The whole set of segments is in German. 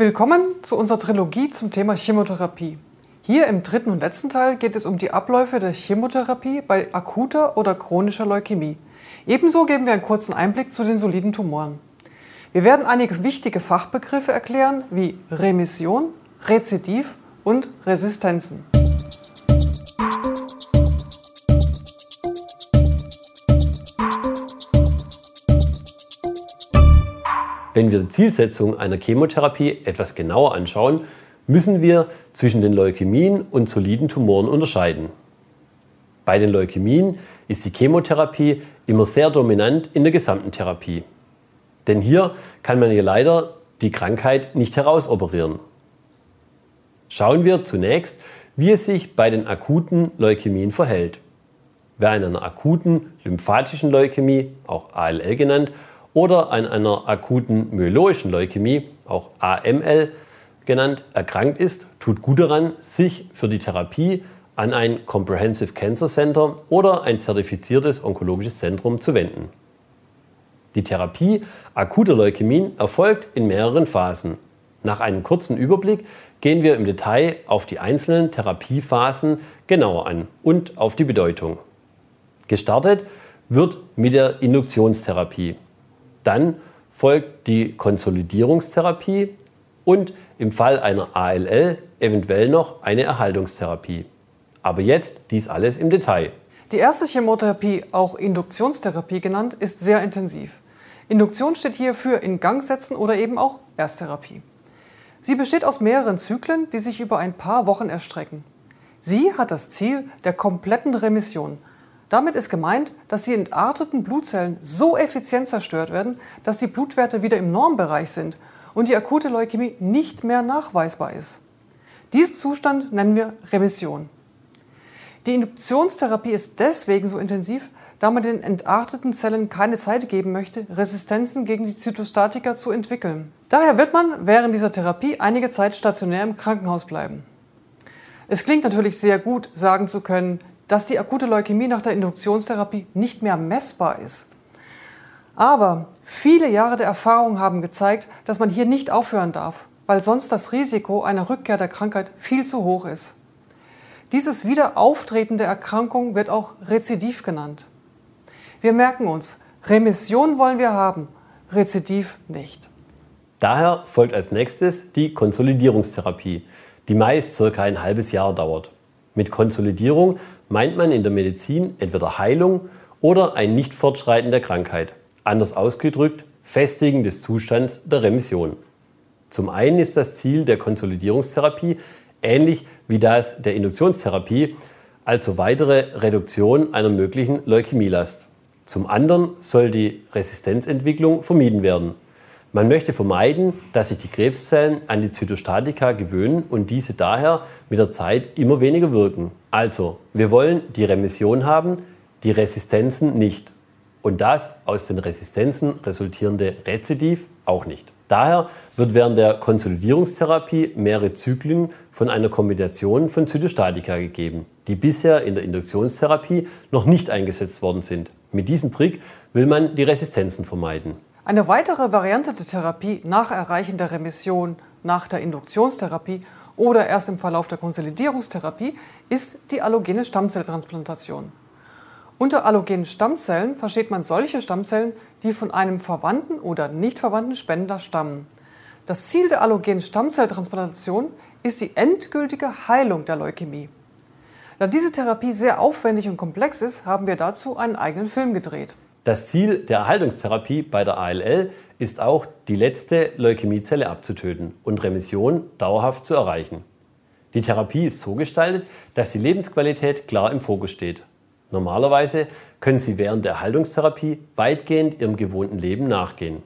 Willkommen zu unserer Trilogie zum Thema Chemotherapie. Hier im dritten und letzten Teil geht es um die Abläufe der Chemotherapie bei akuter oder chronischer Leukämie. Ebenso geben wir einen kurzen Einblick zu den soliden Tumoren. Wir werden einige wichtige Fachbegriffe erklären wie Remission, Rezidiv und Resistenzen. Wenn wir die Zielsetzung einer Chemotherapie etwas genauer anschauen, müssen wir zwischen den Leukämien und soliden Tumoren unterscheiden. Bei den Leukämien ist die Chemotherapie immer sehr dominant in der gesamten Therapie. Denn hier kann man ja leider die Krankheit nicht herausoperieren. Schauen wir zunächst, wie es sich bei den akuten Leukämien verhält. Wer an einer akuten lymphatischen Leukämie, auch ALL genannt, oder an einer akuten myeloischen Leukämie, auch AML genannt, erkrankt ist, tut gut daran, sich für die Therapie an ein Comprehensive Cancer Center oder ein zertifiziertes onkologisches Zentrum zu wenden. Die Therapie akuter Leukämien erfolgt in mehreren Phasen. Nach einem kurzen Überblick gehen wir im Detail auf die einzelnen Therapiephasen genauer an und auf die Bedeutung. Gestartet wird mit der Induktionstherapie. Dann folgt die Konsolidierungstherapie und im Fall einer ALL eventuell noch eine Erhaltungstherapie. Aber jetzt dies alles im Detail. Die erste Chemotherapie, auch Induktionstherapie genannt, ist sehr intensiv. Induktion steht hier für in Gang setzen oder eben auch Ersttherapie. Sie besteht aus mehreren Zyklen, die sich über ein paar Wochen erstrecken. Sie hat das Ziel der kompletten Remission, damit ist gemeint, dass die entarteten Blutzellen so effizient zerstört werden, dass die Blutwerte wieder im Normbereich sind und die akute Leukämie nicht mehr nachweisbar ist. Diesen Zustand nennen wir Remission. Die Induktionstherapie ist deswegen so intensiv, da man den entarteten Zellen keine Zeit geben möchte, Resistenzen gegen die Zytostatika zu entwickeln. Daher wird man während dieser Therapie einige Zeit stationär im Krankenhaus bleiben. Es klingt natürlich sehr gut, sagen zu können, dass die akute Leukämie nach der Induktionstherapie nicht mehr messbar ist. Aber viele Jahre der Erfahrung haben gezeigt, dass man hier nicht aufhören darf, weil sonst das Risiko einer Rückkehr der Krankheit viel zu hoch ist. Dieses Wiederauftreten der Erkrankung wird auch Rezidiv genannt. Wir merken uns, Remission wollen wir haben, Rezidiv nicht. Daher folgt als nächstes die Konsolidierungstherapie, die meist circa ein halbes Jahr dauert. Mit Konsolidierung meint man in der Medizin entweder Heilung oder ein Nichtfortschreiten der Krankheit. Anders ausgedrückt, Festigen des Zustands der Remission. Zum einen ist das Ziel der Konsolidierungstherapie ähnlich wie das der Induktionstherapie, also weitere Reduktion einer möglichen Leukämielast. Zum anderen soll die Resistenzentwicklung vermieden werden. Man möchte vermeiden, dass sich die Krebszellen an die Zytostatika gewöhnen und diese daher mit der Zeit immer weniger wirken. Also, wir wollen die Remission haben, die Resistenzen nicht. Und das aus den Resistenzen resultierende Rezidiv auch nicht. Daher wird während der Konsolidierungstherapie mehrere Zyklen von einer Kombination von Zytostatika gegeben, die bisher in der Induktionstherapie noch nicht eingesetzt worden sind. Mit diesem Trick will man die Resistenzen vermeiden. Eine weitere Variante der Therapie nach Erreichen der Remission nach der Induktionstherapie oder erst im Verlauf der Konsolidierungstherapie ist die allogene Stammzelltransplantation. Unter allogenen Stammzellen versteht man solche Stammzellen, die von einem verwandten oder nicht verwandten Spender stammen. Das Ziel der allogenen Stammzelltransplantation ist die endgültige Heilung der Leukämie. Da diese Therapie sehr aufwendig und komplex ist, haben wir dazu einen eigenen Film gedreht. Das Ziel der Erhaltungstherapie bei der ALL ist auch, die letzte Leukämiezelle abzutöten und Remission dauerhaft zu erreichen. Die Therapie ist so gestaltet, dass die Lebensqualität klar im Fokus steht. Normalerweise können Sie während der Erhaltungstherapie weitgehend Ihrem gewohnten Leben nachgehen.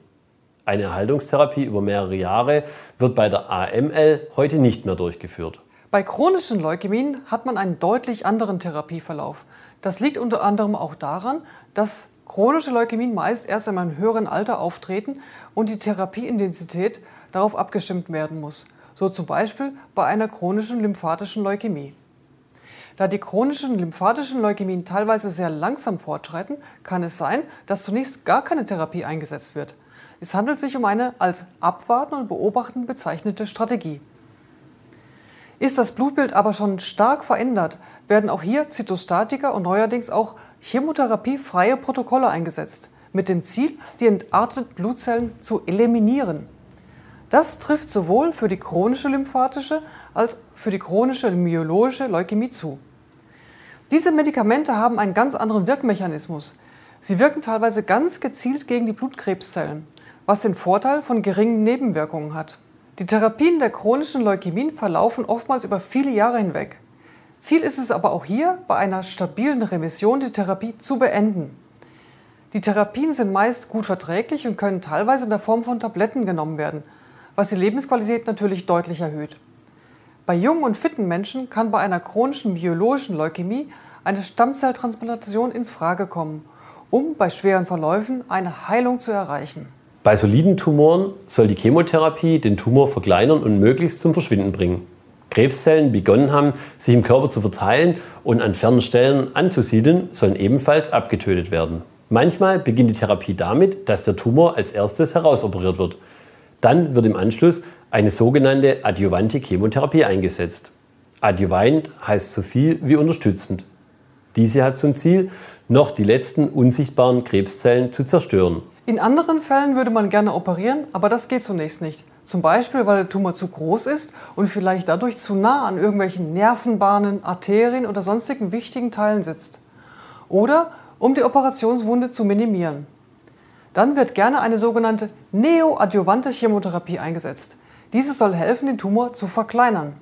Eine Erhaltungstherapie über mehrere Jahre wird bei der AML heute nicht mehr durchgeführt. Bei chronischen Leukämien hat man einen deutlich anderen Therapieverlauf. Das liegt unter anderem auch daran, dass chronische Leukämien meist erst in einem höheren Alter auftreten und die Therapieintensität darauf abgestimmt werden muss, so zum Beispiel bei einer chronischen lymphatischen Leukämie. Da die chronischen lymphatischen Leukämien teilweise sehr langsam fortschreiten, kann es sein, dass zunächst gar keine Therapie eingesetzt wird. Es handelt sich um eine als abwarten und beobachten bezeichnete Strategie. Ist das Blutbild aber schon stark verändert, werden auch hier Zytostatika und neuerdings auch chemotherapiefreie Protokolle eingesetzt, mit dem Ziel, die entarteten Blutzellen zu eliminieren. Das trifft sowohl für die chronische lymphatische als für die chronische myologische Leukämie zu. Diese Medikamente haben einen ganz anderen Wirkmechanismus. Sie wirken teilweise ganz gezielt gegen die Blutkrebszellen, was den Vorteil von geringen Nebenwirkungen hat. Die Therapien der chronischen Leukämien verlaufen oftmals über viele Jahre hinweg. Ziel ist es aber auch hier, bei einer stabilen Remission die Therapie zu beenden. Die Therapien sind meist gut verträglich und können teilweise in der Form von Tabletten genommen werden, was die Lebensqualität natürlich deutlich erhöht. Bei jungen und fitten Menschen kann bei einer chronischen biologischen Leukämie eine Stammzelltransplantation in Frage kommen, um bei schweren Verläufen eine Heilung zu erreichen. Bei soliden Tumoren soll die Chemotherapie den Tumor verkleinern und möglichst zum Verschwinden bringen. Krebszellen, begonnen haben, sich im Körper zu verteilen und an fernen Stellen anzusiedeln, sollen ebenfalls abgetötet werden. Manchmal beginnt die Therapie damit, dass der Tumor als erstes herausoperiert wird. Dann wird im Anschluss eine sogenannte adjuvante Chemotherapie eingesetzt. Adjuvant heißt so viel wie unterstützend. Diese hat zum Ziel, noch die letzten unsichtbaren Krebszellen zu zerstören. In anderen Fällen würde man gerne operieren, aber das geht zunächst nicht. Zum Beispiel, weil der Tumor zu groß ist und vielleicht dadurch zu nah an irgendwelchen Nervenbahnen, Arterien oder sonstigen wichtigen Teilen sitzt. Oder um die Operationswunde zu minimieren. Dann wird gerne eine sogenannte neoadjuvante Chemotherapie eingesetzt. Diese soll helfen, den Tumor zu verkleinern.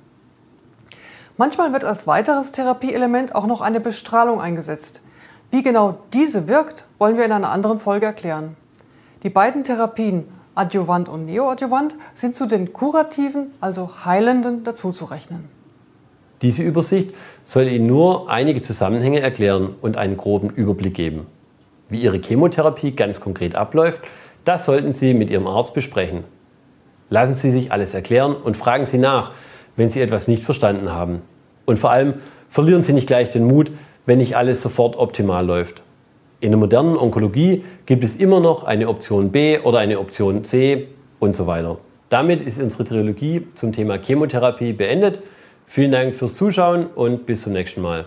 Manchmal wird als weiteres Therapieelement auch noch eine Bestrahlung eingesetzt. Wie genau diese wirkt, wollen wir in einer anderen Folge erklären. Die beiden Therapien Adjuvant und Neoadjuvant sind zu den kurativen, also heilenden dazuzurechnen. Diese Übersicht soll Ihnen nur einige Zusammenhänge erklären und einen groben Überblick geben. Wie Ihre Chemotherapie ganz konkret abläuft, das sollten Sie mit Ihrem Arzt besprechen. Lassen Sie sich alles erklären und fragen Sie nach, wenn Sie etwas nicht verstanden haben. Und vor allem verlieren Sie nicht gleich den Mut, wenn nicht alles sofort optimal läuft. In der modernen Onkologie gibt es immer noch eine Option B oder eine Option C und so weiter. Damit ist unsere Trilogie zum Thema Chemotherapie beendet. Vielen Dank fürs Zuschauen und bis zum nächsten Mal.